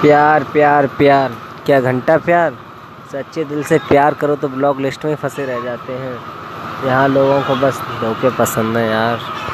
प्यार प्यार प्यार। क्या घंटा प्यार? सच्चे दिल से प्यार करो तो ब्लॉक लिस्ट में फंसे रह जाते हैं। यहाँ लोगों को बस धोखे पसंद है यार।